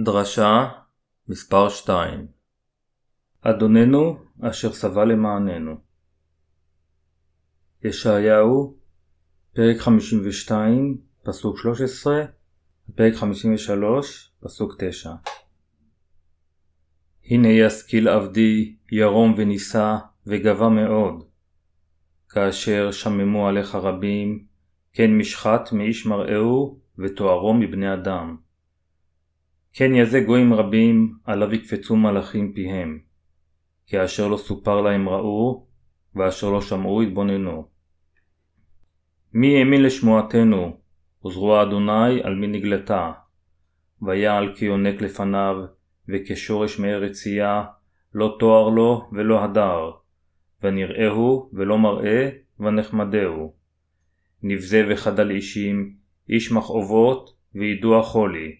דרשה מספר 2 אדוננו אשר סבל למעננו. ישעיהו פרק 52 פסוק 13 פרק 53 פסוק 9 הנה ישכיל עבדי ירום ונישא וגבה מאוד. כאשר שממו עליך רבים כן משחת מאיש מראהו ותוארו מבני אדם כן יזה גויים רבים, עליו יקפצו מלאכים פיהם. כי אשר לא סופר להם ראו, ואשר לא שמעו התבוננו. מי האמין לשמועתנו, וזרוע אדוני על מי נגלתה. ויעל כי יונק לפניו, וכשורש מארץ צייה, לא תואר לו ולא הדר. ונראהו ולא מראה, ונחמדהו. נבזה וחדל אישים, איש מכאובות, וידוע חולי.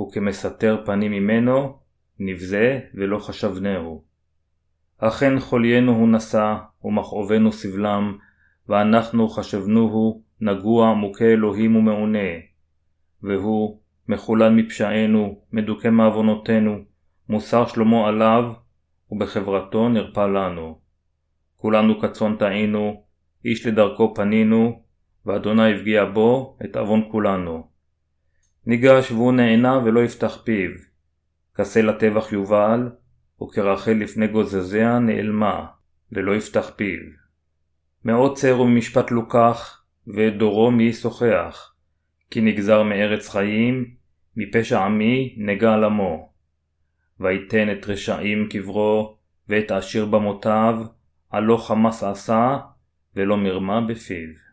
וכמסתר פנים ממנו, נבזה ולא חשבנהו. אכן חוליינו הוא נשא, ומכאובנו סבלם, ואנחנו חשבנוהו נגוע מוכה אלוהים ומעונה. והוא מחולל מפשענו, מדוכא מעוונותינו, מוסר שלמה עליו, ובחברתו נרפא לנו. כולנו כצאן טעינו, איש לדרכו פנינו, ואדוני הפגיע בו את עוון כולנו. ניגש והוא נענה ולא יפתח פיו. כסה לטבח יובל, וכרחל לפני גוזזיה נעלמה, ולא יפתח פיו. מאות צר וממשפט לוקח, ואת דורו מי ישוחח, כי נגזר מארץ חיים, מפשע עמי נגע עמו. ויתן את רשעים קברו, ואת עשיר במותיו, הלא חמס עשה, ולא מרמה בפיו.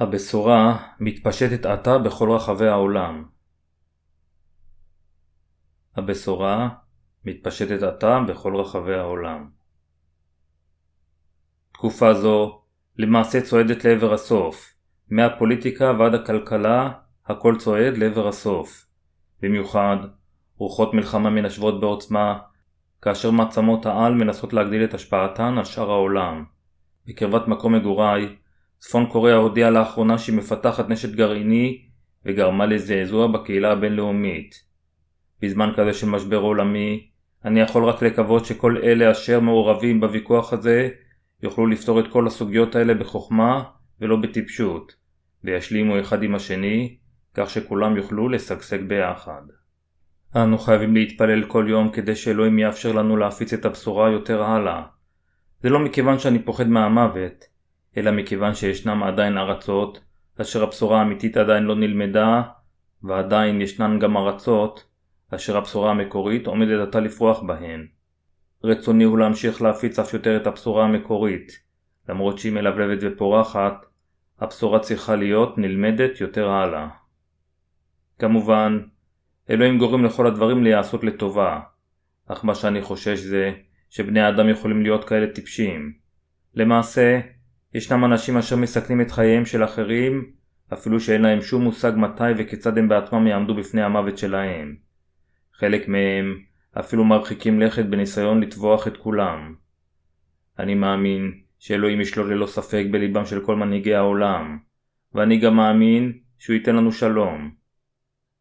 הבשורה מתפשטת עתה בכל רחבי העולם. הבשורה מתפשטת עתה בכל רחבי העולם. תקופה זו למעשה צועדת לעבר הסוף, מהפוליטיקה ועד הכלכלה הכל צועד לעבר הסוף. במיוחד רוחות מלחמה מנשבות בעוצמה, כאשר מעצמות העל מנסות להגדיל את השפעתן על שאר העולם. בקרבת מקום מגוריי צפון קוריאה הודיעה לאחרונה שהיא מפתחת נשק גרעיני וגרמה לזעזוע בקהילה הבינלאומית. בזמן כזה של משבר עולמי, אני יכול רק לקוות שכל אלה אשר מעורבים בוויכוח הזה יוכלו לפתור את כל הסוגיות האלה בחוכמה ולא בטיפשות, וישלימו אחד עם השני, כך שכולם יוכלו לשגשג ביחד. אנו חייבים להתפלל כל יום כדי שאלוהים יאפשר לנו להפיץ את הבשורה יותר הלאה. זה לא מכיוון שאני פוחד מהמוות, אלא מכיוון שישנם עדיין ארצות אשר הבשורה האמיתית עדיין לא נלמדה, ועדיין ישנן גם ארצות אשר הבשורה המקורית עומדת עתה לפרוח בהן. רצוני הוא להמשיך להפיץ אף יותר את הבשורה המקורית, למרות שהיא מלבלבת ופורחת, הבשורה צריכה להיות נלמדת יותר הלאה. כמובן, אלוהים גורם לכל הדברים להיעשות לטובה, אך מה שאני חושש זה שבני האדם יכולים להיות כאלה טיפשים. למעשה, ישנם אנשים אשר מסכנים את חייהם של אחרים, אפילו שאין להם שום מושג מתי וכיצד הם בעצמם יעמדו בפני המוות שלהם. חלק מהם אפילו מרחיקים לכת בניסיון לטבוח את כולם. אני מאמין שאלוהים ישלוט ללא ספק בליבם של כל מנהיגי העולם, ואני גם מאמין שהוא ייתן לנו שלום.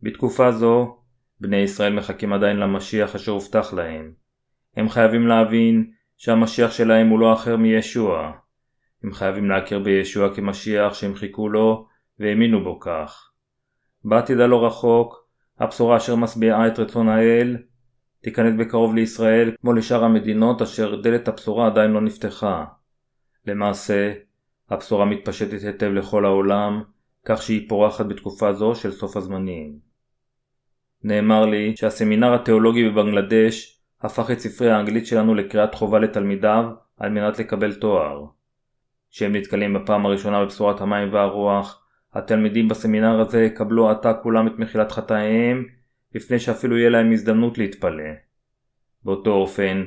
בתקופה זו, בני ישראל מחכים עדיין למשיח אשר הובטח להם. הם חייבים להבין שהמשיח שלהם הוא לא אחר מישוע. הם חייבים להכיר בישוע כמשיח שהם חיכו לו והאמינו בו כך. בעתיד הלא רחוק, הבשורה אשר משביעה את רצון האל תיכנס בקרוב לישראל כמו לשאר המדינות אשר דלת הבשורה עדיין לא נפתחה. למעשה, הבשורה מתפשטת היטב לכל העולם, כך שהיא פורחת בתקופה זו של סוף הזמנים. נאמר לי שהסמינר התיאולוגי בבנגלדש הפך את ספרי האנגלית שלנו לקריאת חובה לתלמידיו על מנת לקבל תואר. כשהם נתקלים בפעם הראשונה בבשורת המים והרוח, התלמידים בסמינר הזה יקבלו עתה כולם את מחילת חטאיהם, לפני שאפילו יהיה להם הזדמנות להתפלא. באותו אופן,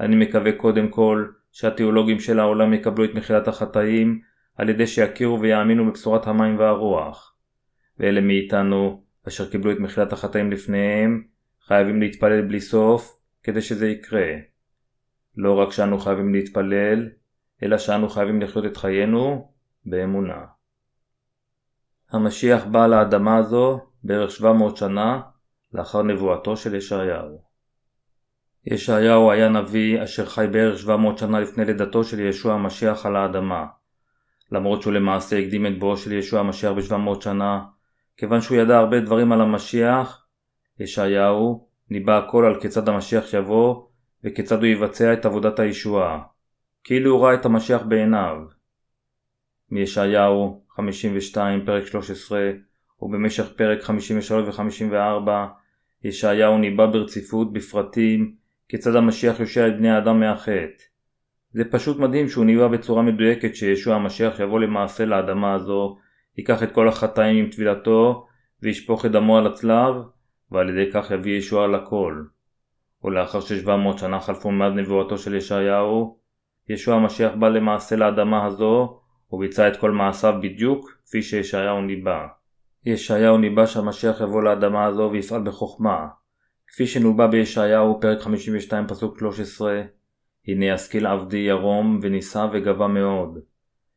אני מקווה קודם כל שהתיאולוגים של העולם יקבלו את מחילת החטאים על ידי שיכירו ויאמינו בבשורת המים והרוח. ואלה מאיתנו, אשר קיבלו את מחילת החטאים לפניהם, חייבים להתפלל בלי סוף כדי שזה יקרה. לא רק שאנו חייבים להתפלל, אלא שאנו חייבים לחיות את חיינו באמונה. המשיח בא לאדמה הזו בערך 700 שנה לאחר נבואתו של ישעיהו. ישעיהו היה נביא אשר חי בערך 700 שנה לפני לידתו של ישוע המשיח על האדמה. למרות שהוא למעשה הקדים את בואו של ישוע המשיח ב-700 שנה, כיוון שהוא ידע הרבה דברים על המשיח, ישעיהו ניבא הכל על כיצד המשיח יבוא וכיצד הוא יבצע את עבודת הישועה, כאילו הוא ראה את המשיח בעיניו. מישעיהו 52 פרק 13 ובמשך פרק 53 ו-54 ישעיהו ניבא ברציפות בפרטים כיצד המשיח יושע את בני האדם מהחטא. זה פשוט מדהים שהוא ניבא בצורה מדויקת שישוע המשיח יבוא למעשה לאדמה הזו, ייקח את כל החטאים עם טבילתו וישפוך את דמו על הצלב ועל ידי כך יביא ישועה לכל. ולאחר ששבע מאות שנה חלפו מאז נבואתו של ישעיהו, ישוע המשיח בא למעשה לאדמה הזו וביצע את כל מעשיו בדיוק כפי שישעיהו ניבא. ישעיהו ניבא שהמשיח יבוא לאדמה הזו ויפעל בחוכמה. כפי שנובע בישעיהו פרק 52 פסוק 13 הנה ישכיל עבדי ירום ונישא וגבה מאוד.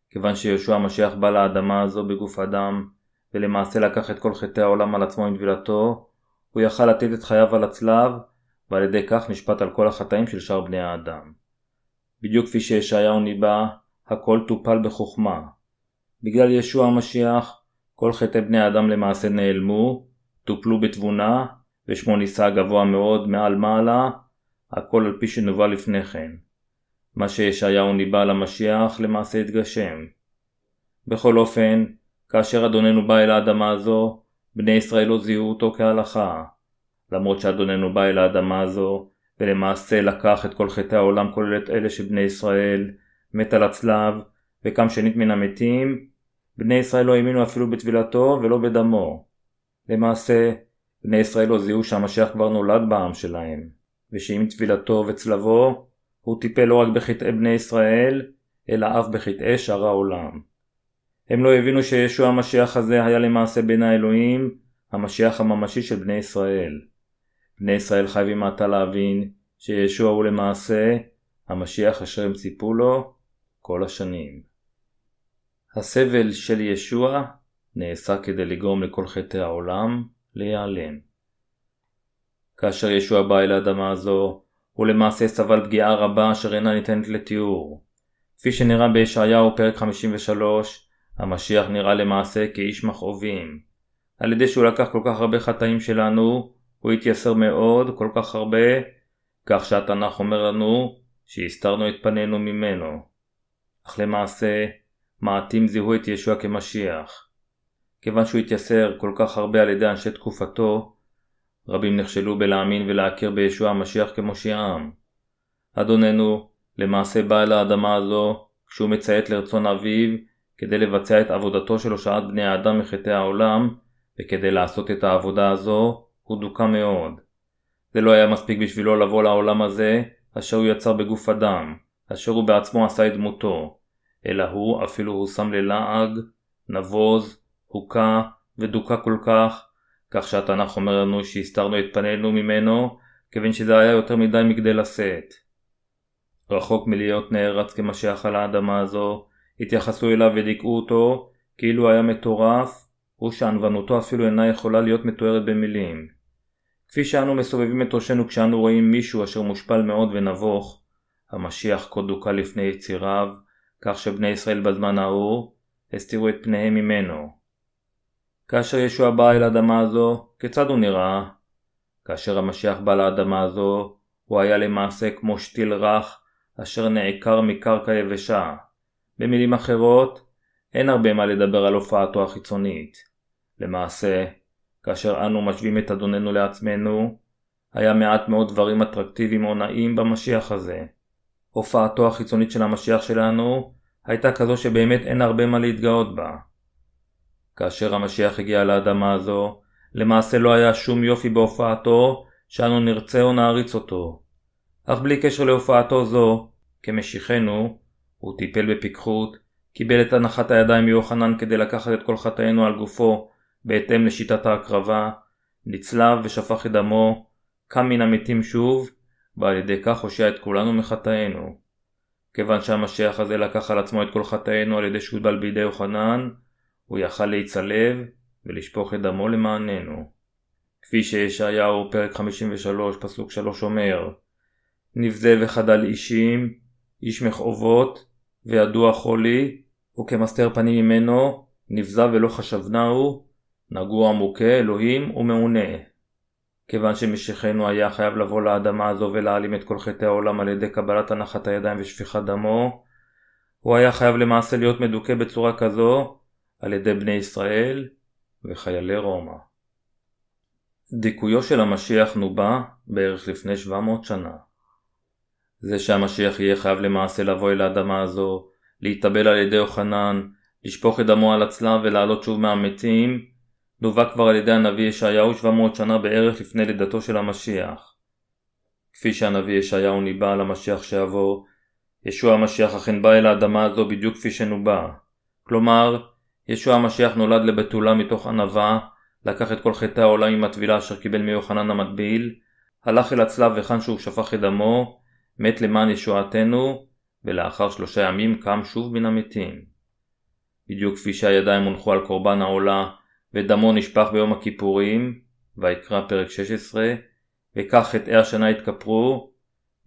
כיוון שישוע המשיח בא לאדמה הזו בגוף אדם ולמעשה לקח את כל חטאי העולם על עצמו עם טבילתו, הוא יכל לתת את חייו על הצלב ועל ידי כך נשפט על כל החטאים של שאר בני האדם. בדיוק כפי שישעיהו ניבא, הכל טופל בחוכמה. בגלל ישוע המשיח, כל חטאי בני האדם למעשה נעלמו, טופלו בתבונה, ושמו נישא גבוה מאוד מעל מעלה, הכל על פי שנובע לפני כן. מה שישעיהו ניבא על המשיח למעשה התגשם. בכל אופן, כאשר אדוננו בא אל האדמה הזו, בני ישראל לא זיהו אותו כהלכה. למרות שאדוננו בא אל האדמה הזו, ולמעשה לקח את כל חטאי העולם כולל את אלה שבני ישראל, מת על הצלב, וקם שנית מן המתים, בני ישראל לא האמינו אפילו בטבילתו ולא בדמו. למעשה, בני ישראל לא זיהו שהמשיח כבר נולד בעם שלהם, ושעם טבילתו וצלבו, הוא טיפל לא רק בחטאי בני ישראל, אלא אף בחטאי שאר העולם. הם לא הבינו שישוע המשיח הזה היה למעשה בין האלוהים, המשיח הממשי של בני ישראל. בני ישראל חייבים מעתה להבין שישוע הוא למעשה המשיח אשר הם ציפו לו כל השנים. הסבל של ישוע נעשה כדי לגרום לכל חטאי העולם להיעלם. כאשר ישוע בא אל האדמה הזו, הוא למעשה סבל פגיעה רבה אשר אינה ניתנת לתיאור. כפי שנראה בישעיהו פרק 53, המשיח נראה למעשה כאיש מכאובים. על ידי שהוא לקח כל כך הרבה חטאים שלנו, הוא התייסר מאוד, כל כך הרבה, כך שהתנ"ך אומר לנו שהסתרנו את פנינו ממנו. אך למעשה, מעטים זיהו את ישוע כמשיח. כיוון שהוא התייסר כל כך הרבה על ידי אנשי תקופתו, רבים נכשלו בלהאמין ולהכיר בישוע המשיח כמושיעם. אדוננו למעשה בא אל האדמה הזו כשהוא מציית לרצון אביו כדי לבצע את עבודתו של הושעת בני האדם מחטאי העולם וכדי לעשות את העבודה הזו הוא דוכא מאוד. זה לא היה מספיק בשבילו לבוא לעולם הזה אשר הוא יצר בגוף אדם, אשר הוא בעצמו עשה את דמותו, אלא הוא אפילו הושם ללעג, נבוז, הוכה ודוכא כל כך, כך שהתנ"ך אומר לנו שהסתרנו את פנינו ממנו, כיוון שזה היה יותר מדי מכדי לשאת. רחוק מלהיות נערץ כמשיח על האדמה הזו, התייחסו אליו ודיכאו אותו, כאילו היה מטורף, ושענוונותו אפילו אינה יכולה להיות מתוארת במילים. כפי שאנו מסובבים את ראשנו כשאנו רואים מישהו אשר מושפל מאוד ונבוך, המשיח כה דוכא לפני יציריו, כך שבני ישראל בזמן ההוא הסתירו את פניהם ממנו. כאשר ישוע בא אל האדמה הזו, כיצד הוא נראה? כאשר המשיח בא לאדמה הזו, הוא היה למעשה כמו שתיל רך, אשר נעקר מקרקע יבשה. במילים אחרות, אין הרבה מה לדבר על הופעתו החיצונית. למעשה, כאשר אנו משווים את אדוננו לעצמנו, היה מעט מאוד דברים אטרקטיביים או נעים במשיח הזה. הופעתו החיצונית של המשיח שלנו הייתה כזו שבאמת אין הרבה מה להתגאות בה. כאשר המשיח הגיע לאדמה הזו, למעשה לא היה שום יופי בהופעתו שאנו נרצה או נעריץ אותו. אך בלי קשר להופעתו זו, כמשיחנו, הוא טיפל בפיקחות, קיבל את הנחת הידיים מיוחנן כדי לקחת את כל חטאינו על גופו בהתאם לשיטת ההקרבה, נצלב ושפך את דמו, קם מן המתים שוב, ועל ידי כך הושע את כולנו מחטאינו. כיוון שהמשיח הזה לקח על עצמו את כל חטאינו על ידי שהוטבל בידי יוחנן, הוא יכל להצלב ולשפוך את דמו למעננו. כפי שישעיהו פרק 53 פסוק 3 אומר נבזה וחדל אישים, איש מכאובות, וידוע חולי, וכמסתר פנים ממנו, נבזה ולא חשבנהו, נגוע מוכה אלוהים ומעונה. כיוון שמשיחנו היה חייב לבוא לאדמה הזו ולהעלים את כל חטאי העולם על ידי קבלת הנחת הידיים ושפיכת דמו, הוא היה חייב למעשה להיות מדוכא בצורה כזו על ידי בני ישראל וחיילי רומא. דיכויו של המשיח נובע בערך לפני 700 שנה. זה שהמשיח יהיה חייב למעשה לבוא אל האדמה הזו, להתאבל על ידי יוחנן, לשפוך את דמו על הצלב ולעלות שוב מהמתים, דווח כבר על ידי הנביא ישעיהו 700 שנה בערך לפני לידתו של המשיח. כפי שהנביא ישעיהו ניבא על המשיח שיבוא, ישוע המשיח אכן בא אל האדמה הזו בדיוק כפי שנובע. כלומר, ישוע המשיח נולד לבתולה מתוך ענווה, לקח את כל חטאי העולם עם הטבילה אשר קיבל מיוחנן המטביל, הלך אל הצלב היכן שהוא שפך את דמו, מת למען ישועתנו, ולאחר שלושה ימים קם שוב מן המתים. בדיוק כפי שהידיים הונחו על קורבן העולה, ודמו נשפך ביום הכיפורים, ויקרא פרק 16, וכך חטאי השנה התכפרו,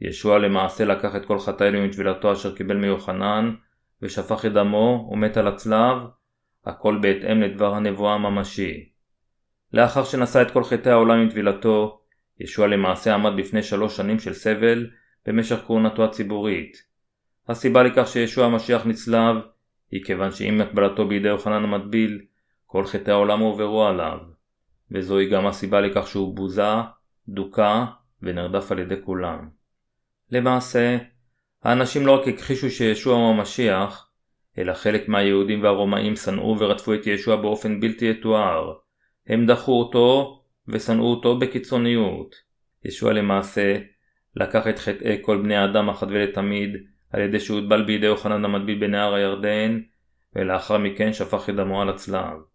ישוע למעשה לקח את כל חטאינו מטבילתו אשר קיבל מיוחנן, ושפך את דמו ומת על הצלב, הכל בהתאם לדבר הנבואה הממשי. לאחר שנשא את כל חטאי העולם עם טבילתו, ישוע למעשה עמד בפני שלוש שנים של סבל במשך כהונתו הציבורית. הסיבה לכך שישוע המשיח נצלב היא כיוון שעם הקבלתו בידי יוחנן המטביל, כל חטאי העולם הועברו עליו, וזוהי גם הסיבה לכך שהוא בוזה, דוכא ונרדף על ידי כולם. למעשה, האנשים לא רק הכחישו שישוע הוא המשיח, אלא חלק מהיהודים והרומאים שנאו ורדפו את ישוע באופן בלתי יתואר. הם דחו אותו ושנאו אותו בקיצוניות. ישוע למעשה לקח את חטאי כל בני האדם אחת ולתמיד על ידי שהוטבל בידי יוחנן המטביל בנהר הירדן ולאחר מכן שפך את דמו על הצלב.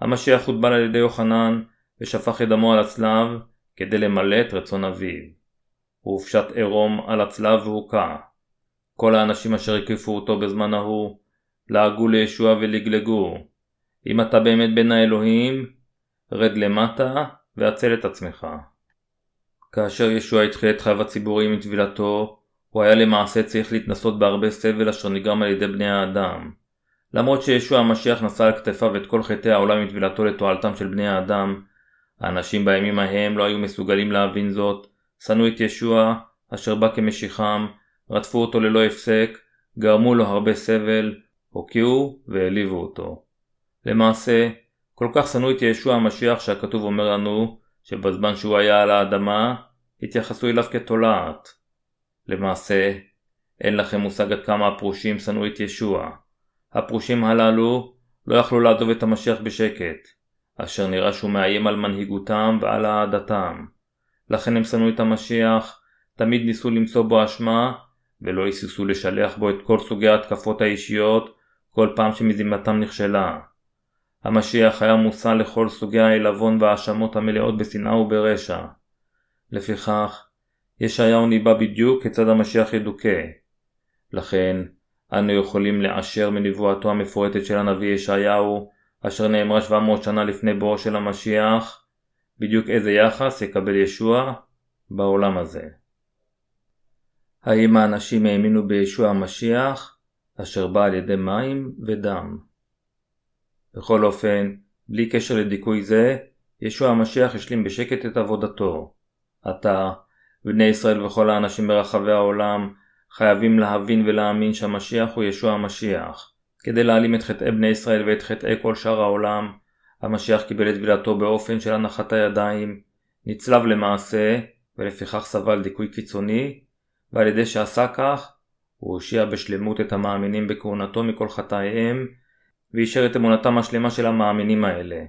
המשיח הוטבל על ידי יוחנן ושפך את דמו על הצלב כדי למלא את רצון אביו. הוא הופשט עירום על הצלב והוכה. כל האנשים אשר הקיפו אותו בזמן ההוא לעגו לישוע ולגלגו אם אתה באמת בן האלוהים, רד למטה והצל את עצמך. כאשר ישוע התחיל את חייו הציבוריים עם טבילתו, הוא היה למעשה צריך להתנסות בהרבה סבל אשר נגרם על ידי בני האדם. למרות שישוע המשיח נשא על כתפיו את כל חטאי העולם עם טבילתו לתועלתם של בני האדם, האנשים בימים ההם לא היו מסוגלים להבין זאת, שנאו את ישוע, אשר בא כמשיחם, רדפו אותו ללא הפסק, גרמו לו הרבה סבל, הוקיעו והעליבו אותו. למעשה, כל כך שנאו את ישוע המשיח שהכתוב אומר לנו שבזמן שהוא היה על האדמה, התייחסו אליו כתולעת. למעשה, אין לכם מושג עד כמה הפרושים שנאו את ישוע. הפרושים הללו לא יכלו לעזוב את המשיח בשקט, אשר נראה שהוא מאיים על מנהיגותם ועל אהדתם. לכן הם שנאו את המשיח, תמיד ניסו למצוא בו אשמה, ולא היססו לשלח בו את כל סוגי ההתקפות האישיות כל פעם שמזימתם נכשלה. המשיח היה מושא לכל סוגי העלבון וההאשמות המלאות בשנאה וברשע. לפיכך, ישעיהו ניבא בדיוק כיצד המשיח ידוכא. לכן, אנו יכולים לאשר מנבואתו המפורטת של הנביא ישעיהו, אשר נאמרה 700 שנה לפני בואו של המשיח, בדיוק איזה יחס יקבל ישוע בעולם הזה. האם האנשים האמינו בישוע המשיח, אשר בא על ידי מים ודם? בכל אופן, בלי קשר לדיכוי זה, ישוע המשיח השלים בשקט את עבודתו. עתה, בני ישראל וכל האנשים ברחבי העולם חייבים להבין ולהאמין שהמשיח הוא ישוע המשיח. כדי להעלים את חטאי בני ישראל ואת חטאי כל שאר העולם, המשיח קיבל את טבילתו באופן של הנחת הידיים, נצלב למעשה, ולפיכך סבל דיכוי קיצוני, ועל ידי שעשה כך, הוא הושיע בשלמות את המאמינים בכהונתו מכל חטאיהם, ואישר את אמונתם השלמה של המאמינים האלה.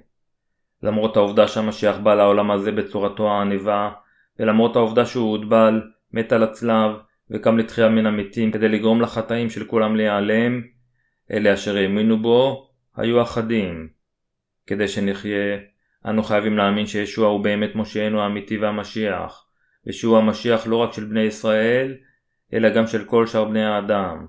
למרות העובדה שהמשיח בא לעולם הזה בצורתו העניבה, ולמרות העובדה שהוא הוטבל, מת על הצלב, וקם לתחייה מן המתים כדי לגרום לחטאים של כולם להיעלם, אלה אשר האמינו בו היו אחדים. כדי שנחיה, אנו חייבים להאמין שישוע הוא באמת מושיענו האמיתי והמשיח, ושהוא המשיח לא רק של בני ישראל, אלא גם של כל שאר בני האדם.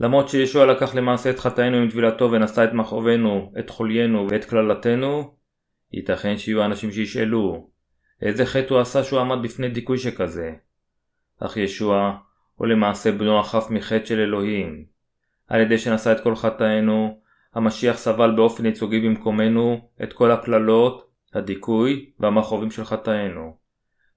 למרות שישוע לקח למעשה את חטאינו עם טבילתו ונשא את מכאובנו, את חוליינו ואת קללתנו, ייתכן שיהיו אנשים שישאלו, איזה חטא הוא עשה שהוא עמד בפני דיכוי שכזה? אך ישוע הוא למעשה בנו החף מחטא של אלוהים. על ידי שנשא את כל חטאינו, המשיח סבל באופן ייצוגי במקומנו את כל הקללות, הדיכוי והמכאובים של חטאינו.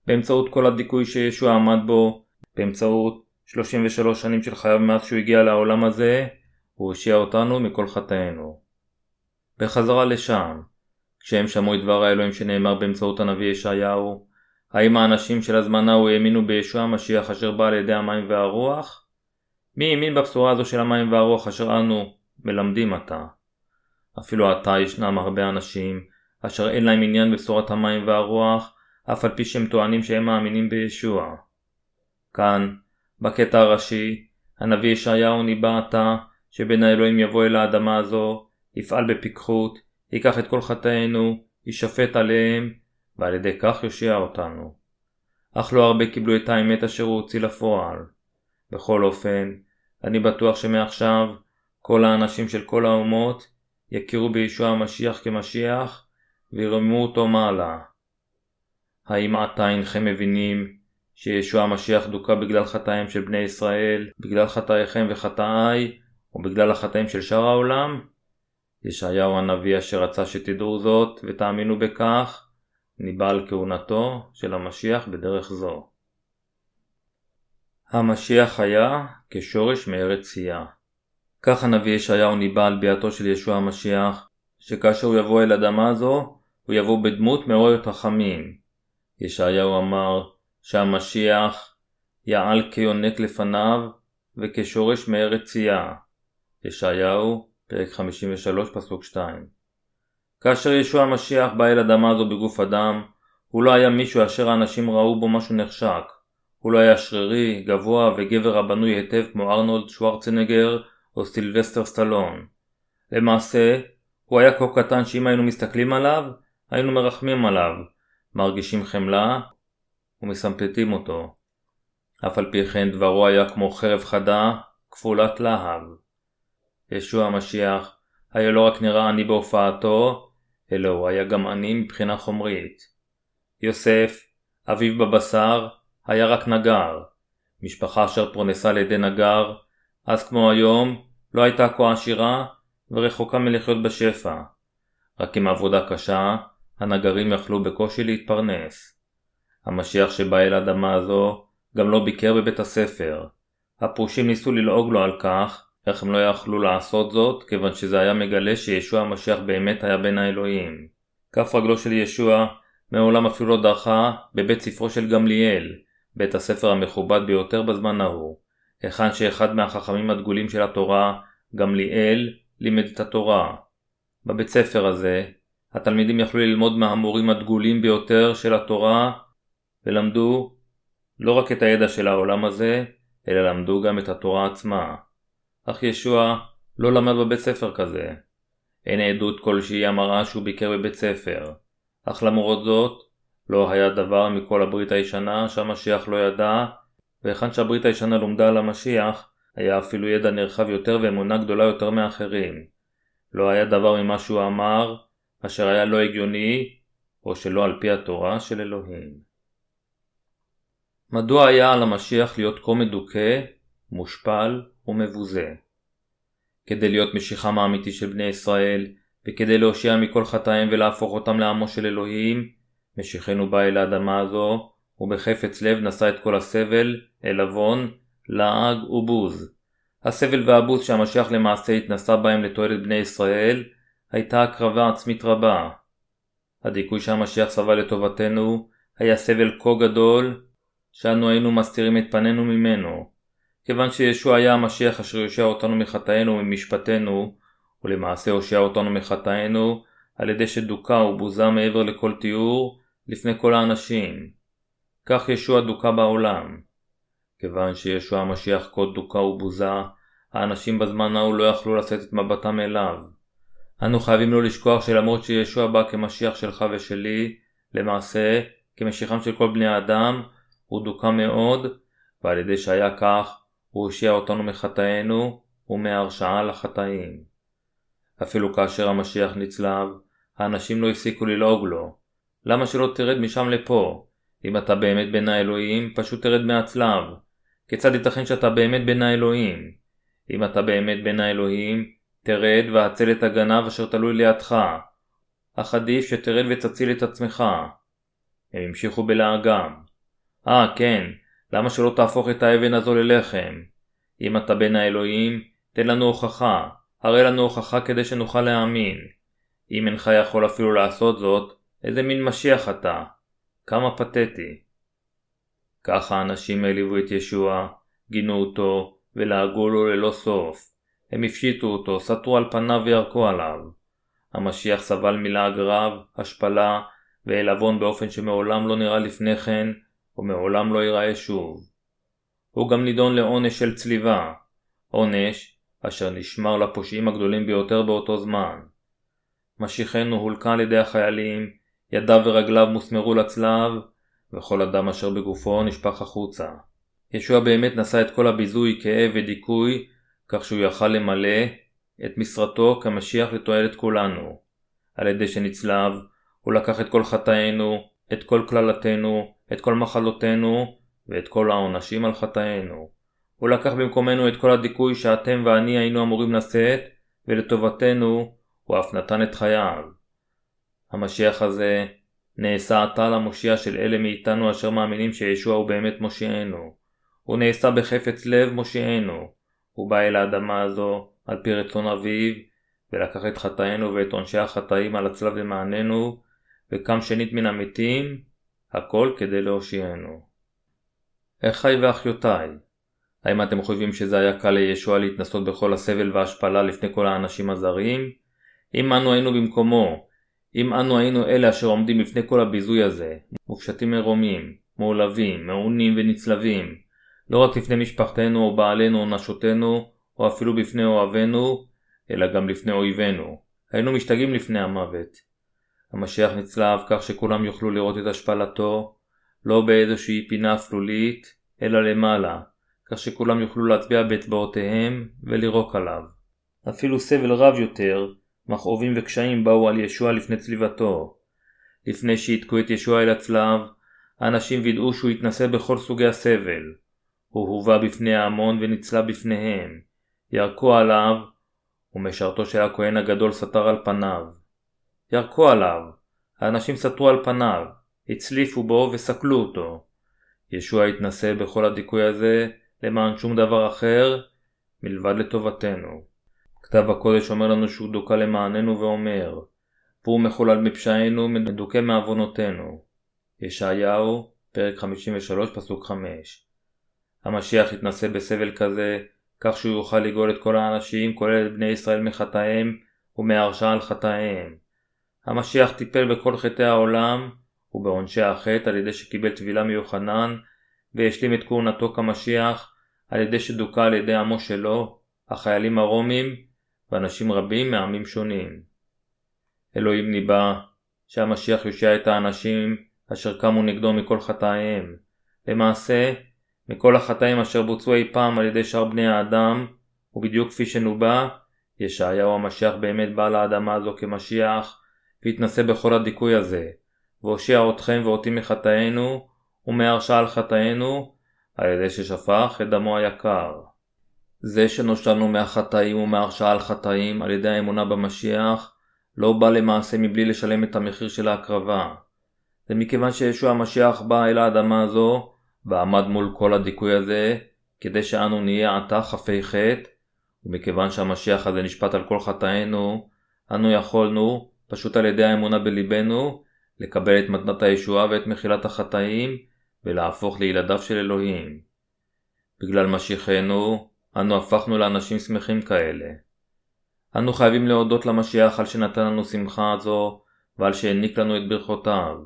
באמצעות כל הדיכוי שישוע עמד בו, באמצעות 33 שנים של חייו מאז שהוא הגיע לעולם הזה, הוא הושיע אותנו מכל חטאינו. בחזרה לשם, כשהם שמעו את דבר האלוהים שנאמר באמצעות הנביא ישעיהו, האם האנשים של הזמן ההוא האמינו בישוע המשיח אשר בא על ידי המים והרוח? מי האמין בבשורה הזו של המים והרוח אשר אנו מלמדים עתה? אפילו עתה ישנם הרבה אנשים אשר אין להם עניין בבשורת המים והרוח, אף על פי שהם טוענים שהם מאמינים בישוע. כאן, בקטע הראשי, הנביא ישעיהו ניבא עתה שבין האלוהים יבוא אל האדמה הזו, יפעל בפיקחות, ייקח את כל חטאינו, יישפט עליהם, ועל ידי כך יושיע אותנו. אך לא הרבה קיבלו את האמת אשר הוא הוציא לפועל. בכל אופן, אני בטוח שמעכשיו כל האנשים של כל האומות יכירו בישוע המשיח כמשיח וירמו אותו מעלה. האם עתה אינכם מבינים שישוע המשיח דוכא בגלל חטאיהם של בני ישראל, בגלל חטאיכם וחטאיי, ובגלל החטאים של שאר העולם? ישעיהו הנביא אשר רצה שתדעו זאת ותאמינו בכך, ניבא על כהונתו של המשיח בדרך זו. המשיח היה כשורש מארץ צייה. כך הנביא ישעיהו ניבא על ביאתו של ישוע המשיח, שכאשר הוא יבוא אל אדמה זו, הוא יבוא בדמות מעוררת רחמים. ישעיהו אמר שהמשיח יעל כיונק לפניו וכשורש מארץ צייה. ישעיהו, פרק 53, פסוק 2. כאשר ישוע המשיח בא אל אדמה זו בגוף אדם, הוא לא היה מישהו אשר האנשים ראו בו משהו נחשק. הוא לא היה שרירי, גבוה וגבר הבנוי היטב כמו ארנולד שוורצנגר או סילבסטר סטלון. למעשה, הוא היה כה קטן שאם היינו מסתכלים עליו, היינו מרחמים עליו, מרגישים חמלה ומסמפטים אותו. אף על פי כן דברו היה כמו חרב חדה, כפולת להב. ישוע המשיח היה לא רק נראה עני בהופעתו, אלא הוא היה גם עני מבחינה חומרית. יוסף, אביו בבשר, היה רק נגר. משפחה אשר פרנסה על ידי נגר, אז כמו היום, לא הייתה כה עשירה ורחוקה מלחיות בשפע. רק עם עבודה קשה, הנגרים יכלו בקושי להתפרנס. המשיח שבא אל האדמה הזו גם לא ביקר בבית הספר. הפרושים ניסו ללעוג לו על כך, איך הם לא יכלו לעשות זאת, כיוון שזה היה מגלה שישוע המשיח באמת היה בן האלוהים. כף רגלו של ישוע מעולם אפילו לא דרכה בבית ספרו של גמליאל, בית הספר המכובד ביותר בזמן ההוא, היכן שאחד מהחכמים הדגולים של התורה, גמליאל, לימד את התורה. בבית ספר הזה, התלמידים יכלו ללמוד מהמורים הדגולים ביותר של התורה, ולמדו לא רק את הידע של העולם הזה, אלא למדו גם את התורה עצמה. אך ישוע לא למד בבית ספר כזה. אין עדות כלשהי המראה שהוא ביקר בבית ספר. אך למרות זאת, לא היה דבר מכל הברית הישנה שהמשיח לא ידע, והיכן שהברית הישנה לומדה על המשיח, היה אפילו ידע נרחב יותר ואמונה גדולה יותר מאחרים. לא היה דבר ממה שהוא אמר, אשר היה לא הגיוני, או שלא על פי התורה של אלוהים. מדוע היה על המשיח להיות כה מדוכא, מושפל ומבוזה? כדי להיות משיחם האמיתי של בני ישראל, וכדי להושיע מכל חטאים ולהפוך אותם לעמו של אלוהים, משיחנו בא אל האדמה הזו, ובחפץ לב נשא את כל הסבל, עלבון, לעג ובוז. הסבל והבוז שהמשיח למעשה התנסה בהם לתועלת בני ישראל, הייתה הקרבה עצמית רבה. הדיכוי שהמשיח סבל לטובתנו, היה סבל כה גדול, שאנו היינו מסתירים את פנינו ממנו. כיוון שישוע היה המשיח אשר יושע אותנו מחטאינו וממשפטנו, ולמעשה הושע אותנו מחטאינו, על ידי שדוכא ובוזה מעבר לכל תיאור, לפני כל האנשים. כך ישוע דוכא בעולם. כיוון שישוע המשיח כה דוכא ובוזה, האנשים בזמן ההוא לא יכלו לשאת את מבטם אליו. אנו חייבים לא לשכוח שלמרות שישוע בא כמשיח שלך ושלי, למעשה, כמשיחם של כל בני האדם, הוא דוכא מאוד, ועל ידי שהיה כך, הוא הושיע אותנו מחטאינו ומהרשעה לחטאים. אפילו כאשר המשיח נצלב, האנשים לא הפסיקו ללעוג לו. למה שלא תרד משם לפה? אם אתה באמת בין האלוהים, פשוט תרד מהצלב. כיצד ייתכן שאתה באמת בין האלוהים? אם אתה באמת בין האלוהים, תרד והצל את הגנב אשר תלוי לידך. אך עדיף שתרד ותציל את עצמך. הם המשיכו בלעגם. אה, כן, למה שלא תהפוך את האבן הזו ללחם? אם אתה בין האלוהים, תן לנו הוכחה, הראה לנו הוכחה כדי שנוכל להאמין. אם אינך יכול אפילו לעשות זאת, איזה מין משיח אתה? כמה פתטי. ככה האנשים העליבו את ישוע, גינו אותו, ולעגו לו ללא סוף. הם הפשיטו אותו, סטרו על פניו וירקו עליו. המשיח סבל מלעג רב, השפלה ועלבון באופן שמעולם לא נראה לפני כן, ומעולם לא ייראה שוב. הוא גם נידון לעונש של צליבה, עונש אשר נשמר לפושעים הגדולים ביותר באותו זמן. משיחנו הולקה על ידי החיילים, ידיו ורגליו מוסמרו לצלב, וכל אדם אשר בגופו נשפך החוצה. ישוע באמת נשא את כל הביזוי, כאב ודיכוי, כך שהוא יכל למלא את משרתו כמשיח לתועלת כולנו. על ידי שנצלב, הוא לקח את כל חטאינו, את כל קללתנו, את כל מחלותינו, ואת כל העונשים על חטאינו. הוא לקח במקומנו את כל הדיכוי שאתם ואני היינו אמורים לשאת, ולטובתנו הוא אף נתן את חייו. המשיח הזה נעשה עתה למושיע של אלה מאיתנו אשר מאמינים שישוע הוא באמת מושיענו. הוא נעשה בחפץ לב מושיענו. הוא בא אל האדמה הזו על פי רצון אביו, ולקח את חטאינו ואת עונשי החטאים על הצלב למעננו, וקם שנית מן המתים, הכל כדי להושיענו. אחיי ואחיותיי, האם אתם חושבים שזה היה קל לישוע להתנסות בכל הסבל וההשפלה לפני כל האנשים הזרים? אם אנו היינו במקומו, אם אנו היינו אלה אשר עומדים לפני כל הביזוי הזה, מופשטים מרומים, מעולבים, מעונים ונצלבים, לא רק לפני משפחתנו או בעלינו או נשותינו, או אפילו בפני אוהבינו, אלא גם לפני אויבינו. היינו משתגעים לפני המוות. המשיח נצלב כך שכולם יוכלו לראות את השפלתו, לא באיזושהי פינה אפלולית, אלא למעלה, כך שכולם יוכלו להצביע באצבעותיהם ולירוק עליו. אפילו סבל רב יותר, מכאובים וקשיים באו על ישוע לפני צליבתו. לפני שהתקו את ישוע אל הצלב, האנשים וידאו שהוא התנסה בכל סוגי הסבל. הוא הובא בפני ההמון ונצלה בפניהם. ירקו עליו, ומשרתו של הכהן הגדול סתר על פניו. ירקו עליו, האנשים סתרו על פניו, הצליפו בו וסקלו אותו. ישוע התנסה בכל הדיכוי הזה למען שום דבר אחר מלבד לטובתנו. כתב הקודש אומר לנו שהוא דוכא למעננו ואומר והוא מחולל מפשענו מדוכא מעוונותינו. ישעיהו, פרק 53, פסוק 5 המשיח יתנסה בסבל כזה, כך שהוא יוכל לגאול את כל האנשים, כולל את בני ישראל מחטאיהם ומהרשעה על חטאיהם. המשיח טיפל בכל חטאי העולם ובעונשי החטא על ידי שקיבל טבילה מיוחנן והשלים את כהונתו כמשיח על ידי שדוכא על ידי עמו שלו, החיילים הרומים ואנשים רבים מעמים שונים. אלוהים ניבא שהמשיח יושיע את האנשים אשר קמו נגדו מכל חטאיהם. למעשה, מכל החטאים אשר בוצעו אי פעם על ידי שאר בני האדם, ובדיוק כפי שנובע, ישעיהו המשיח באמת בא לאדמה הזו כמשיח, והתנסה בכל הדיכוי הזה, והושיע אתכם ואותי מחטאינו, ומהרשעה על חטאינו, על ידי ששפך את דמו היקר. זה שנושלנו מהחטאים ומהרשעה על חטאים על ידי האמונה במשיח, לא בא למעשה מבלי לשלם את המחיר של ההקרבה. זה מכיוון שישוע המשיח בא אל האדמה הזו, ועמד מול כל הדיכוי הזה, כדי שאנו נהיה עתה חפי חטא, ומכיוון שהמשיח הזה נשפט על כל חטאינו, אנו יכולנו, פשוט על ידי האמונה בליבנו, לקבל את מתנת הישועה ואת מחילת החטאים, ולהפוך לילדיו של אלוהים. בגלל משיחנו, אנו הפכנו לאנשים שמחים כאלה. אנו חייבים להודות למשיח על שנתן לנו שמחה זו, ועל שהעניק לנו את ברכותיו.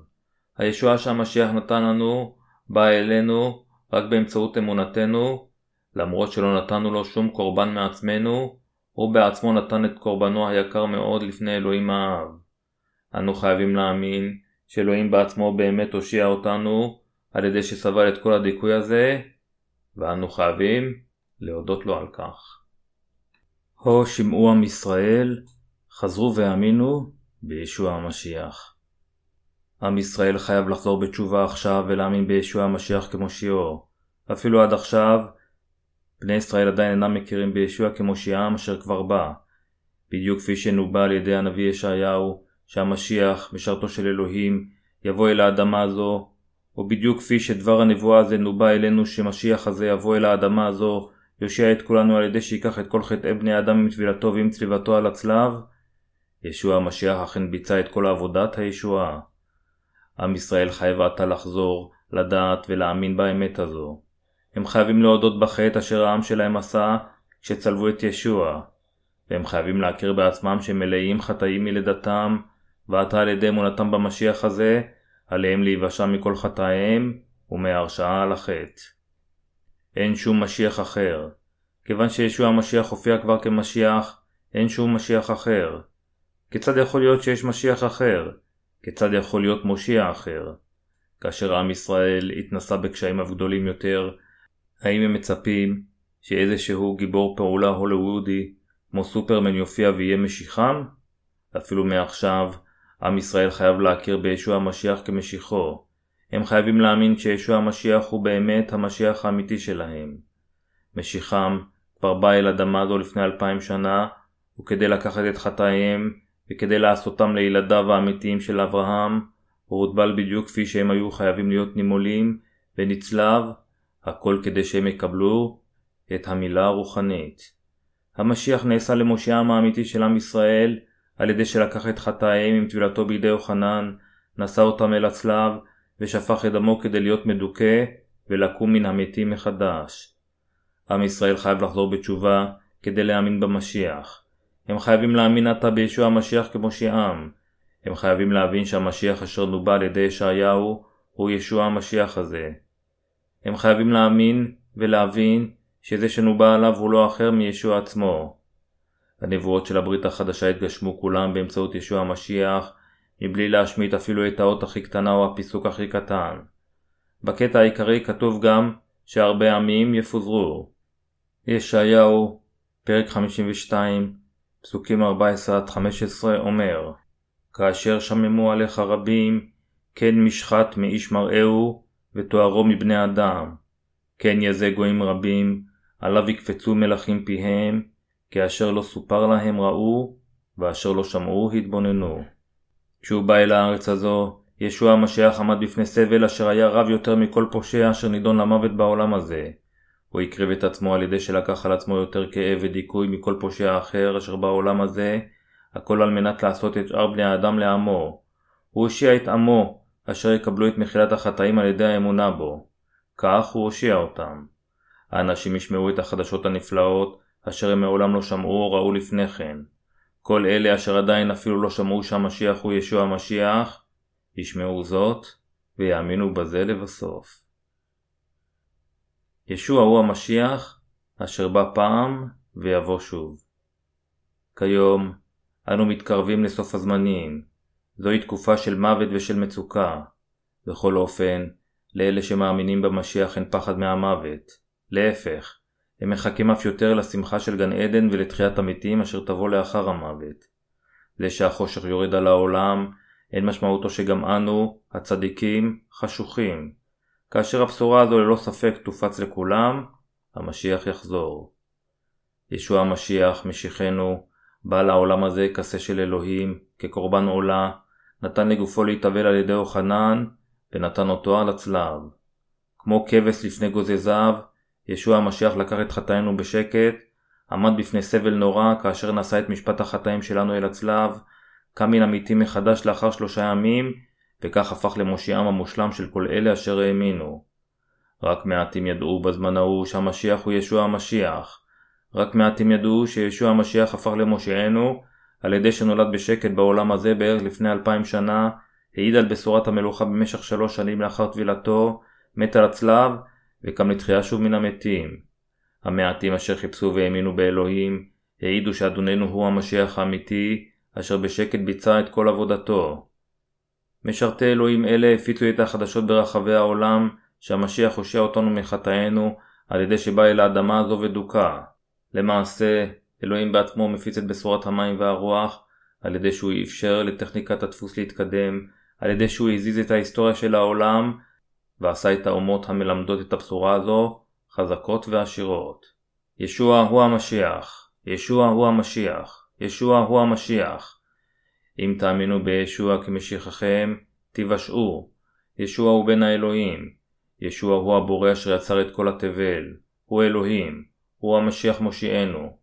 הישועה שהמשיח נתן לנו, באה אלינו רק באמצעות אמונתנו, למרות שלא נתנו לו שום קורבן מעצמנו, הוא בעצמו נתן את קורבנו היקר מאוד לפני אלוהים האב. אנו חייבים להאמין שאלוהים בעצמו באמת הושיע אותנו על ידי שסבל את כל הדיכוי הזה, ואנו חייבים להודות לו על כך. הו שמעו עם ישראל, חזרו והאמינו, בישוע המשיח. עם ישראל חייב לחזור בתשובה עכשיו ולהאמין בישוע המשיח כמושיעו. אפילו עד עכשיו, בני ישראל עדיין אינם מכירים בישוע כמושיעם אשר כבר בא. בדיוק כפי שנובע על ידי הנביא ישעיהו, שהמשיח, משרתו של אלוהים, יבוא אל האדמה הזו, או בדיוק כפי שדבר הנבואה הזה נובע אלינו שמשיח הזה יבוא אל האדמה הזו, יושיע את כולנו על ידי שיקח את כל חטאי בני האדם עם טבילתו ועם צליבתו על הצלב, ישוע המשיח אכן ביצע את כל עבודת הישועה. עם ישראל חייב עתה לחזור, לדעת ולהאמין באמת הזו. הם חייבים להודות בחטא אשר העם שלהם עשה כשצלבו את ישוע, והם חייבים להכיר בעצמם שהם מלאים חטאים מלידתם, ועתה על ידי אמונתם במשיח הזה, עליהם להיוושע מכל חטאיהם ומהרשעה על החטא. אין שום משיח אחר. כיוון שישוע המשיח הופיע כבר כמשיח, אין שום משיח אחר. כיצד יכול להיות שיש משיח אחר? כיצד יכול להיות מושיע אחר? כאשר עם ישראל התנסה בקשיים הגדולים יותר, האם הם מצפים שאיזשהו גיבור פעולה הוליוודי כמו סופרמן יופיע ויהיה משיחם? אפילו מעכשיו, עם ישראל חייב להכיר בישוע המשיח כמשיחו. הם חייבים להאמין שישוע המשיח הוא באמת המשיח האמיתי שלהם. משיחם כבר בא אל אדמה זו לפני אלפיים שנה, וכדי לקחת את חטאיהם, וכדי לעשותם לילדיו האמיתיים של אברהם, הוא הוטבל בדיוק כפי שהם היו חייבים להיות נימולים, ונצלב, הכל כדי שהם יקבלו את המילה הרוחנית. המשיח נעשה למושיעם האמיתי של עם ישראל, על ידי שלקח את חטאיהם עם טבילתו בידי יוחנן, נשא אותם אל הצלב, ושפך את דמו כדי להיות מדוכא, ולקום מן המתים מחדש. עם ישראל חייב לחזור בתשובה, כדי להאמין במשיח. הם חייבים להאמין עתה בישוע המשיח כמושיעם. הם חייבים להבין שהמשיח אשר נובע על ידי ישעיהו, הוא ישוע המשיח הזה. הם חייבים להאמין ולהבין שזה שנובע עליו הוא לא אחר מישוע עצמו. הנבואות של הברית החדשה התגשמו כולם באמצעות ישוע המשיח, מבלי להשמיט אפילו את האות הכי קטנה או הפיסוק הכי קטן. בקטע העיקרי כתוב גם שהרבה עמים יפוזרו. ישעיהו, פרק 52, פסוקים 14-15 אומר כאשר שממו עליך רבים, כן משחת מאיש מראהו, ותוארו מבני אדם. כן יזה גויים רבים, עליו יקפצו מלכים פיהם, כאשר לא סופר להם ראו, ואשר לא שמעו התבוננו. כשהוא בא אל הארץ הזו, ישוע המשיח עמד בפני סבל אשר היה רב יותר מכל פושע אשר נידון למוות בעולם הזה. הוא הקריב את עצמו על ידי שלקח על עצמו יותר כאב ודיכוי מכל פושע אחר אשר בעולם הזה, הכל על מנת לעשות את שאר בני האדם לעמו. הוא הושיע את עמו, אשר יקבלו את מחילת החטאים על ידי האמונה בו. כך הוא הושיע אותם. האנשים ישמעו את החדשות הנפלאות, אשר הם מעולם לא שמעו או ראו לפני כן. כל אלה אשר עדיין אפילו לא שמעו שהמשיח הוא ישוע המשיח, ישמעו זאת, ויאמינו בזה לבסוף. ישוע הוא המשיח, אשר בא פעם ויבוא שוב. כיום, אנו מתקרבים לסוף הזמנים. זוהי תקופה של מוות ושל מצוקה. בכל אופן, לאלה שמאמינים במשיח אין פחד מהמוות. להפך, הם מחכים אף יותר לשמחה של גן עדן ולתחיית המתים אשר תבוא לאחר המוות. זה שהחושך יורד על העולם, אין משמעותו שגם אנו, הצדיקים, חשוכים. כאשר הבשורה הזו ללא ספק תופץ לכולם, המשיח יחזור. ישוע המשיח, משיחנו, בא לעולם הזה כשה של אלוהים, כקורבן עולה, נתן לגופו להתאבל על ידי אוחנן, ונתן אותו על הצלב. כמו כבש לפני גוזזיו, ישוע המשיח לקח את חטאינו בשקט, עמד בפני סבל נורא כאשר נשא את משפט החטאים שלנו אל הצלב, קם מן המתים מחדש לאחר שלושה ימים, וכך הפך למושיעם המושלם של כל אלה אשר האמינו. רק מעטים ידעו בזמן ההוא שהמשיח הוא ישוע המשיח. רק מעטים ידעו שישוע המשיח הפך למושיענו, על ידי שנולד בשקט בעולם הזה בערך לפני אלפיים שנה, העיד על בשורת המלוכה במשך שלוש שנים לאחר טבילתו, מת על הצלב, וקם לתחייה שוב מן המתים. המעטים אשר חיפשו והאמינו באלוהים, העידו שאדוננו הוא המשיח האמיתי, אשר בשקט ביצע את כל עבודתו. משרתי אלוהים אלה הפיצו את החדשות ברחבי העולם, שהמשיח הושיע אותנו מחטאינו, על ידי שבא אל האדמה הזו ודוכא. למעשה, אלוהים בעצמו מפיץ את בשורת המים והרוח, על ידי שהוא אפשר לטכניקת הדפוס להתקדם, על ידי שהוא הזיז את ההיסטוריה של העולם ועשה את האומות המלמדות את הבשורה הזו חזקות ועשירות. ישוע הוא המשיח, ישוע הוא המשיח, ישוע הוא המשיח. אם תאמינו בישוע כמשיחכם, תיוושעו. ישוע הוא בן האלוהים. ישוע הוא הבורא אשר יצר את כל התבל. הוא אלוהים. הוא המשיח מושיענו.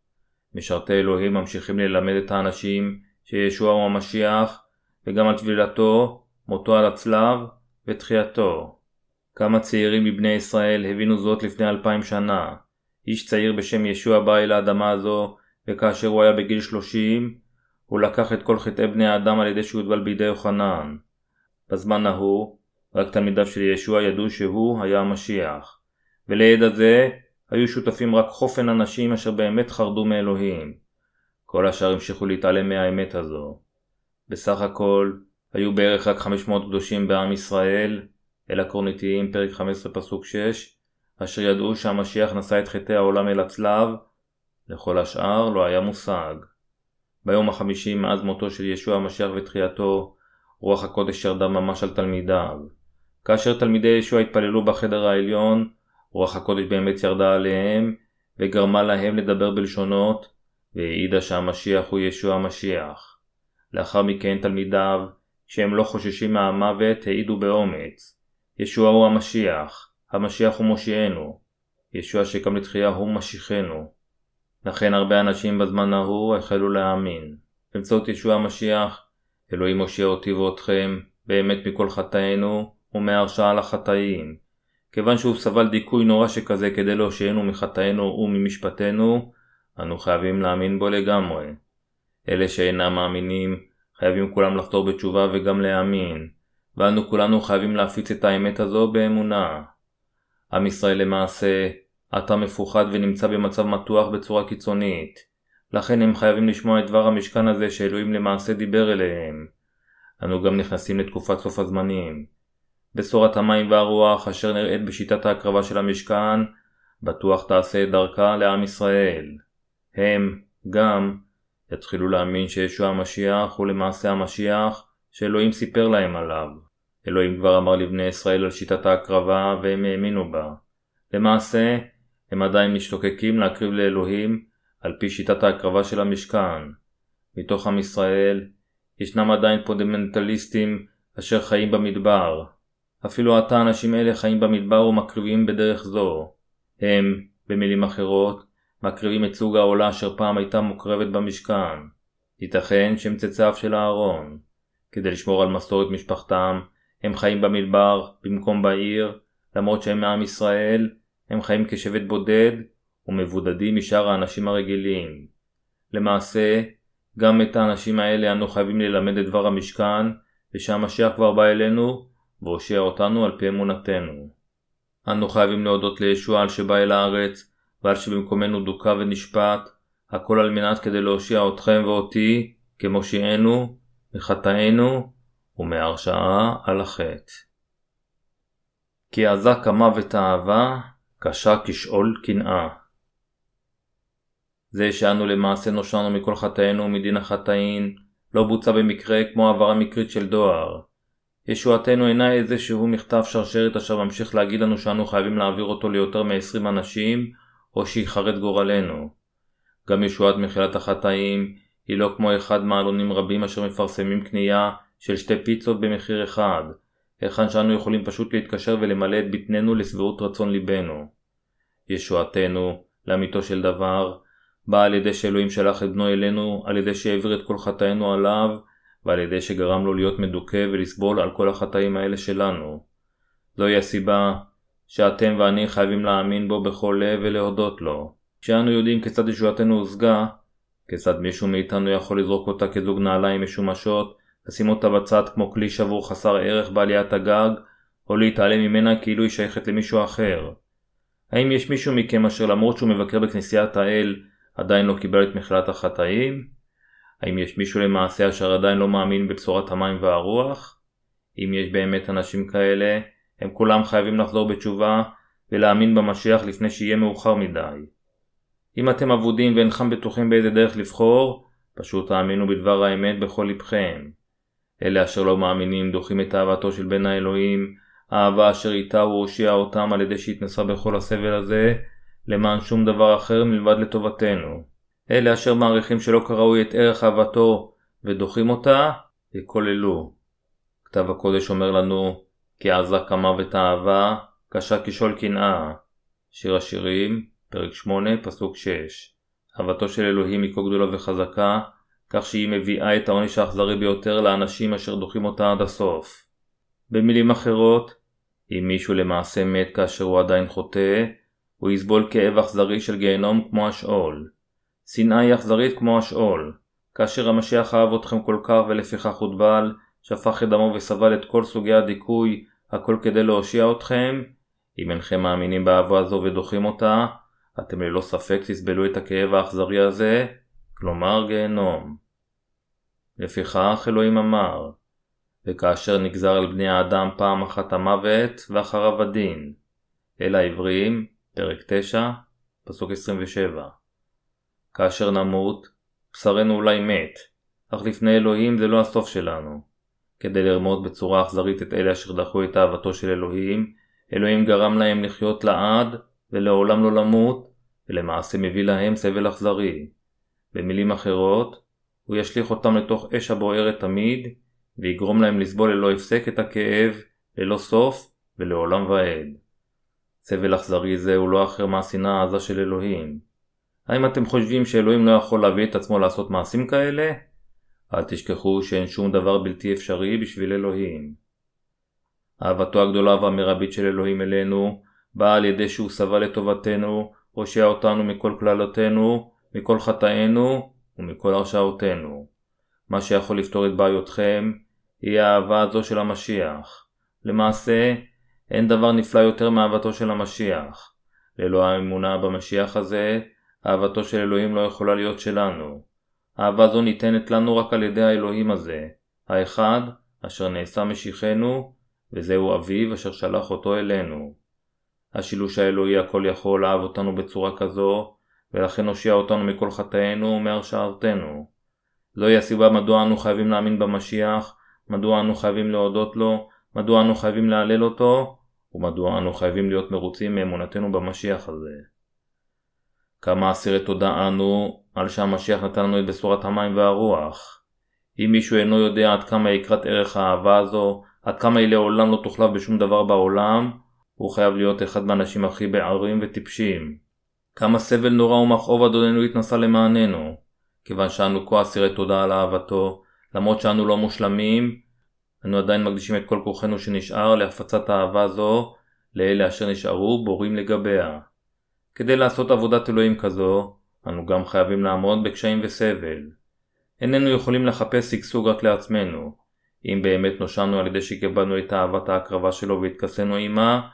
משרתי אלוהים ממשיכים ללמד את האנשים שישוע הוא המשיח, וגם על טבילתו, מותו על הצלב ותחייתו. כמה צעירים מבני ישראל הבינו זאת לפני אלפיים שנה. איש צעיר בשם ישוע בא אל האדמה הזו, וכאשר הוא היה בגיל שלושים, הוא לקח את כל חטאי בני האדם על ידי שהוטבל בידי יוחנן. בזמן ההוא, רק תלמידיו של ישוע ידעו שהוא היה המשיח. וליד הזה, היו שותפים רק חופן אנשים אשר באמת חרדו מאלוהים. כל השאר המשיכו להתעלם מהאמת הזו. בסך הכל, היו בערך רק 500 קדושים בעם ישראל, אל הקורניתיים פרק 15 פסוק 6, אשר ידעו שהמשיח נשא את חטאי העולם אל הצלב, לכל השאר לא היה מושג. ביום החמישי מאז מותו של ישוע המשיח ותחייתו, רוח הקודש ירדה ממש על תלמידיו. כאשר תלמידי ישוע התפללו בחדר העליון, רוח הקודש באמת ירדה עליהם, וגרמה להם לדבר בלשונות, והעידה שהמשיח הוא ישוע המשיח. לאחר מכן תלמידיו, שהם לא חוששים מהמוות, העידו באומץ. ישוע הוא המשיח, המשיח הוא מושיענו. ישוע שקם לתחייה הוא משיחנו. לכן הרבה אנשים בזמן ההוא החלו להאמין. באמצעות ישוע המשיח, אלוהים מושיע אותי ואותכם, באמת מכל חטאינו, ומהרשעה לחטאים. כיוון שהוא סבל דיכוי נורא שכזה כדי להושיענו מחטאינו וממשפטנו, אנו חייבים להאמין בו לגמרי. אלה שאינם מאמינים, חייבים כולם לחתור בתשובה וגם להאמין, ואנו כולנו חייבים להפיץ את האמת הזו באמונה. עם ישראל למעשה, עתה מפוחד ונמצא במצב מתוח בצורה קיצונית. לכן הם חייבים לשמוע את דבר המשכן הזה שאלוהים למעשה דיבר אליהם. אנו גם נכנסים לתקופת סוף הזמנים. בשורת המים והרוח אשר נראית בשיטת ההקרבה של המשכן, בטוח תעשה את דרכה לעם ישראל. הם, גם, יתחילו להאמין שישוע המשיח הוא למעשה המשיח שאלוהים סיפר להם עליו. אלוהים כבר אמר לבני ישראל על שיטת ההקרבה והם האמינו בה. למעשה, הם עדיין משתוקקים להקריב לאלוהים על פי שיטת ההקרבה של המשכן. מתוך עם ישראל, ישנם עדיין פונדמנטליסטים אשר חיים במדבר. אפילו עתה אנשים אלה חיים במדבר ומקריבים בדרך זו. הם, במילים אחרות, מקריבים את סוג העולה אשר פעם הייתה מוקרבת במשכן. ייתכן שהם צאצאיו של אהרון. כדי לשמור על מסורת משפחתם, הם חיים במדבר במקום בעיר, למרות שהם מעם ישראל, הם חיים כשבט בודד ומבודדים משאר האנשים הרגילים. למעשה, גם את האנשים האלה אנו חייבים ללמד את דבר המשכן, ושהמשיח כבר בא אלינו, והושיע אותנו על פי אמונתנו. אנו חייבים להודות לישוע על שבא אל הארץ, ועל שבמקומנו דוכא ונשפט, הכל על מנת כדי להושיע אתכם ואותי, כמושיענו, מחטאינו, ומהרשעה על החטא. כי עזה כמוות האהבה, קשה כשאול קנאה. זה שאנו למעשה נושענו מכל חטאינו ומדין החטאים, לא בוצע במקרה כמו העברה מקרית של דואר. ישועתנו אינה איזשהו מכתב שרשרת אשר ממשיך להגיד לנו שאנו חייבים להעביר אותו ליותר מ-20 אנשים, או שיחרט גורלנו. גם ישועת מחילת החטאים היא לא כמו אחד מעלונים רבים אשר מפרסמים קנייה של שתי פיצות במחיר אחד, היכן שאנו יכולים פשוט להתקשר ולמלא את בטננו לשביעות רצון ליבנו. ישועתנו, לאמיתו של דבר, באה על ידי שאלוהים שלח את בנו אלינו, על ידי שהעביר את כל חטאינו עליו, ועל ידי שגרם לו להיות מדוכא ולסבול על כל החטאים האלה שלנו. זוהי הסיבה שאתם ואני חייבים להאמין בו בכל לב ולהודות לו. כשאנו יודעים כיצד ישועתנו הושגה, כיצד מישהו מאיתנו יכול לזרוק אותה כזוג נעליים משומשות, לשים אותה בצד כמו כלי שבור חסר ערך בעליית הגג, או להתעלם ממנה כאילו היא שייכת למישהו אחר. האם יש מישהו מכם אשר למרות שהוא מבקר בכנסיית האל, עדיין לא קיבל את מחילת החטאים? האם יש מישהו למעשה אשר עדיין לא מאמין בבשורת המים והרוח? אם יש באמת אנשים כאלה, הם כולם חייבים לחזור בתשובה ולהאמין במשיח לפני שיהיה מאוחר מדי. אם אתם אבודים ואינכם בטוחים באיזה דרך לבחור, פשוט האמינו בדבר האמת בכל לבכם. אלה אשר לא מאמינים דוחים את אהבתו של בן האלוהים, האהבה אשר איתה הוא הושיע אותם על ידי שהתנסה בכל הסבל הזה, למען שום דבר אחר מלבד לטובתנו. אלה אשר מעריכים שלא כראוי את ערך אהבתו ודוחים אותה, יכוללו. כתב הקודש אומר לנו, כי עזה כמוות האהבה, קשה כשול קנאה. שיר השירים, פרק 8, פסוק 6. אהבתו של אלוהים היא כה גדולה וחזקה, כך שהיא מביאה את העונש האכזרי ביותר לאנשים אשר דוחים אותה עד הסוף. במילים אחרות, אם מישהו למעשה מת כאשר הוא עדיין חוטא, הוא יסבול כאב אכזרי של גיהנום כמו השאול. שנאה היא אכזרית כמו השאול. כאשר המשיח אהב אתכם כל כך ולפיכך הוטבל, שפך את דמו וסבל את כל סוגי הדיכוי, הכל כדי להושיע אתכם, אם אינכם מאמינים באהבה זו ודוחים אותה, אתם ללא ספק תסבלו את הכאב האכזרי הזה, כלומר גיהנום. לפיכך אלוהים אמר, וכאשר נגזר על בני האדם פעם אחת המוות, ואחריו הדין. אל העברים, פרק 9, פסוק 27. כאשר נמות, בשרנו אולי מת, אך לפני אלוהים זה לא הסוף שלנו. כדי לרמוד בצורה אכזרית את אלה אשר דחו את אהבתו של אלוהים, אלוהים גרם להם לחיות לעד ולעולם לא למות, ולמעשה מביא להם סבל אכזרי. במילים אחרות, הוא ישליך אותם לתוך אש הבוערת תמיד, ויגרום להם לסבול ללא הפסק את הכאב, ללא סוף ולעולם ועד. סבל אכזרי זה הוא לא אחר מהשנאה העזה של אלוהים. האם אתם חושבים שאלוהים לא יכול להביא את עצמו לעשות מעשים כאלה? אל תשכחו שאין שום דבר בלתי אפשרי בשביל אלוהים. אהבתו הגדולה והמרבית של אלוהים אלינו באה על ידי שהוא סבל לטובתנו, הושע אותנו מכל קללותינו, מכל חטאינו ומכל הרשעותינו. מה שיכול לפתור את בעיותכם היא האהבה הזו של המשיח. למעשה, אין דבר נפלא יותר מאהבתו של המשיח. ללא האמונה במשיח הזה, אהבתו של אלוהים לא יכולה להיות שלנו. אהבה זו ניתנת לנו רק על ידי האלוהים הזה, האחד אשר נעשה משיחנו, וזהו אביו אשר שלח אותו אלינו. השילוש האלוהי הכל יכול אהב אותנו בצורה כזו, ולכן הושיע אותנו מכל חטאינו ומהרשעותינו. זוהי הסיבה מדוע אנו חייבים להאמין במשיח, מדוע אנו חייבים להודות לו, מדוע אנו חייבים להלל אותו, ומדוע אנו חייבים להיות מרוצים מאמונתנו במשיח הזה. כמה אסירי תודה אנו על שהמשיח נתן לנו את בשורת המים והרוח. אם מישהו אינו יודע עד כמה יקרת ערך האהבה הזו, עד כמה היא לעולם לא תוחלף בשום דבר בעולם, הוא חייב להיות אחד מהאנשים הכי בערים וטיפשים. כמה סבל נורא ומכאוב אדוננו התנסה למעננו, כיוון שאנו כה אסירי תודה על אהבתו, למרות שאנו לא מושלמים, אנו עדיין מקדישים את כל כוחנו שנשאר להפצת אהבה זו לאלה אשר נשארו בורים לגביה. כדי לעשות עבודת אלוהים כזו, אנו גם חייבים לעמוד בקשיים וסבל. איננו יכולים לחפש שגשוג רק לעצמנו. אם באמת נושענו על ידי שקיבלנו את אהבת ההקרבה שלו והתכסינו עימה,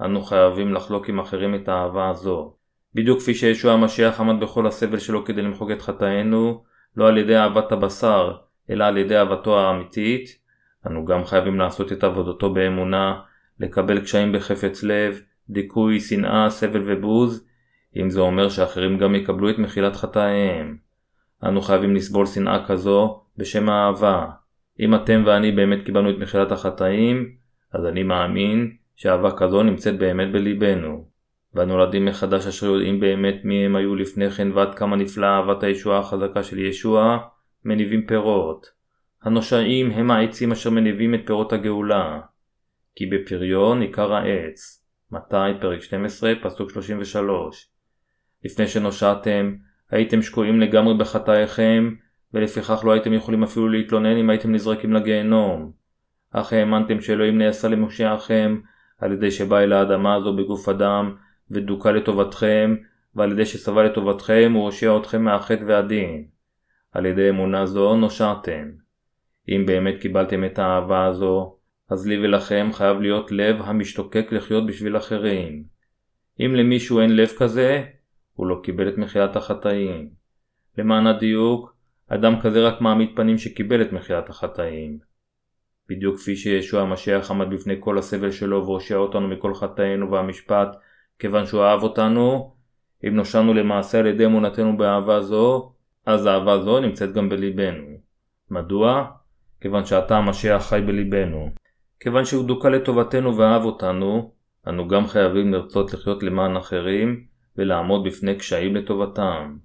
אנו חייבים לחלוק עם אחרים את האהבה הזו. בדיוק כפי שישוע המשיח עמד בכל הסבל שלו כדי למחוק את חטאינו, לא על ידי אהבת הבשר, אלא על ידי אהבתו האמיתית, אנו גם חייבים לעשות את עבודתו באמונה, לקבל קשיים בחפץ לב, דיכוי, שנאה, סבל ובוז, אם זה אומר שאחרים גם יקבלו את מחילת חטאיהם. אנו חייבים לסבול שנאה כזו בשם האהבה. אם אתם ואני באמת קיבלנו את מחילת החטאים, אז אני מאמין שאהבה כזו נמצאת באמת בליבנו. והנולדים מחדש אשר יודעים באמת מי הם היו לפני כן ועד כמה נפלאה אהבת הישועה החזקה של ישוע, מניבים פירות. הנושעים הם העצים אשר מניבים את פירות הגאולה. כי בפריון עיקר העץ. מתי פרק 12 פסוק 33 לפני שנושעתם, הייתם שקועים לגמרי בחטאיכם, ולפיכך לא הייתם יכולים אפילו להתלונן אם הייתם נזרקים לגיהנום. אך האמנתם שאלוהים נעשה למושיעכם, על ידי שבא אל האדמה הזו בגוף אדם, ודוכא לטובתכם, ועל ידי שסבל לטובתכם הוא הושיע אתכם מהחטא והדין. על ידי אמונה זו נושעתם. אם באמת קיבלתם את האהבה הזו, אז לי ולכם חייב להיות לב המשתוקק לחיות בשביל אחרים. אם למישהו אין לב כזה, הוא לא קיבל את מחילת החטאים. למען הדיוק, אדם כזה רק מעמיד פנים שקיבל את מחילת החטאים. בדיוק כפי שישוע המשיח עמד בפני כל הסבל שלו והושיע אותנו מכל חטאינו והמשפט, כיוון שהוא אהב אותנו, אם נושענו למעשה על ידי אמונתנו באהבה זו, אז אהבה זו נמצאת גם בליבנו. מדוע? כיוון שאתה המשיח חי בליבנו. כיוון שהוא דוכא לטובתנו ואהב אותנו, אנו גם חייבים לרצות לחיות למען אחרים ולעמוד בפני קשיים לטובתם.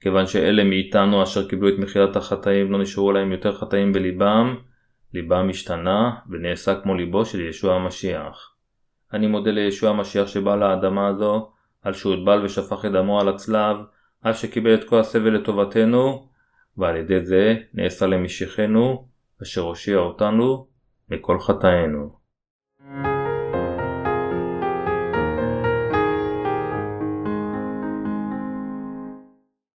כיוון שאלה מאיתנו אשר קיבלו את מחילת החטאים לא נשארו להם יותר חטאים בליבם, ליבם השתנה ונעשה כמו ליבו של ישוע המשיח. אני מודה לישוע המשיח שבא לאדמה הזו, על שהוטבל ושפך את דמו על הצלב, על שקיבל את כל הסבל לטובתנו, ועל ידי זה נעשה למשיחנו, אשר הושיע אותנו מכל חטאינו.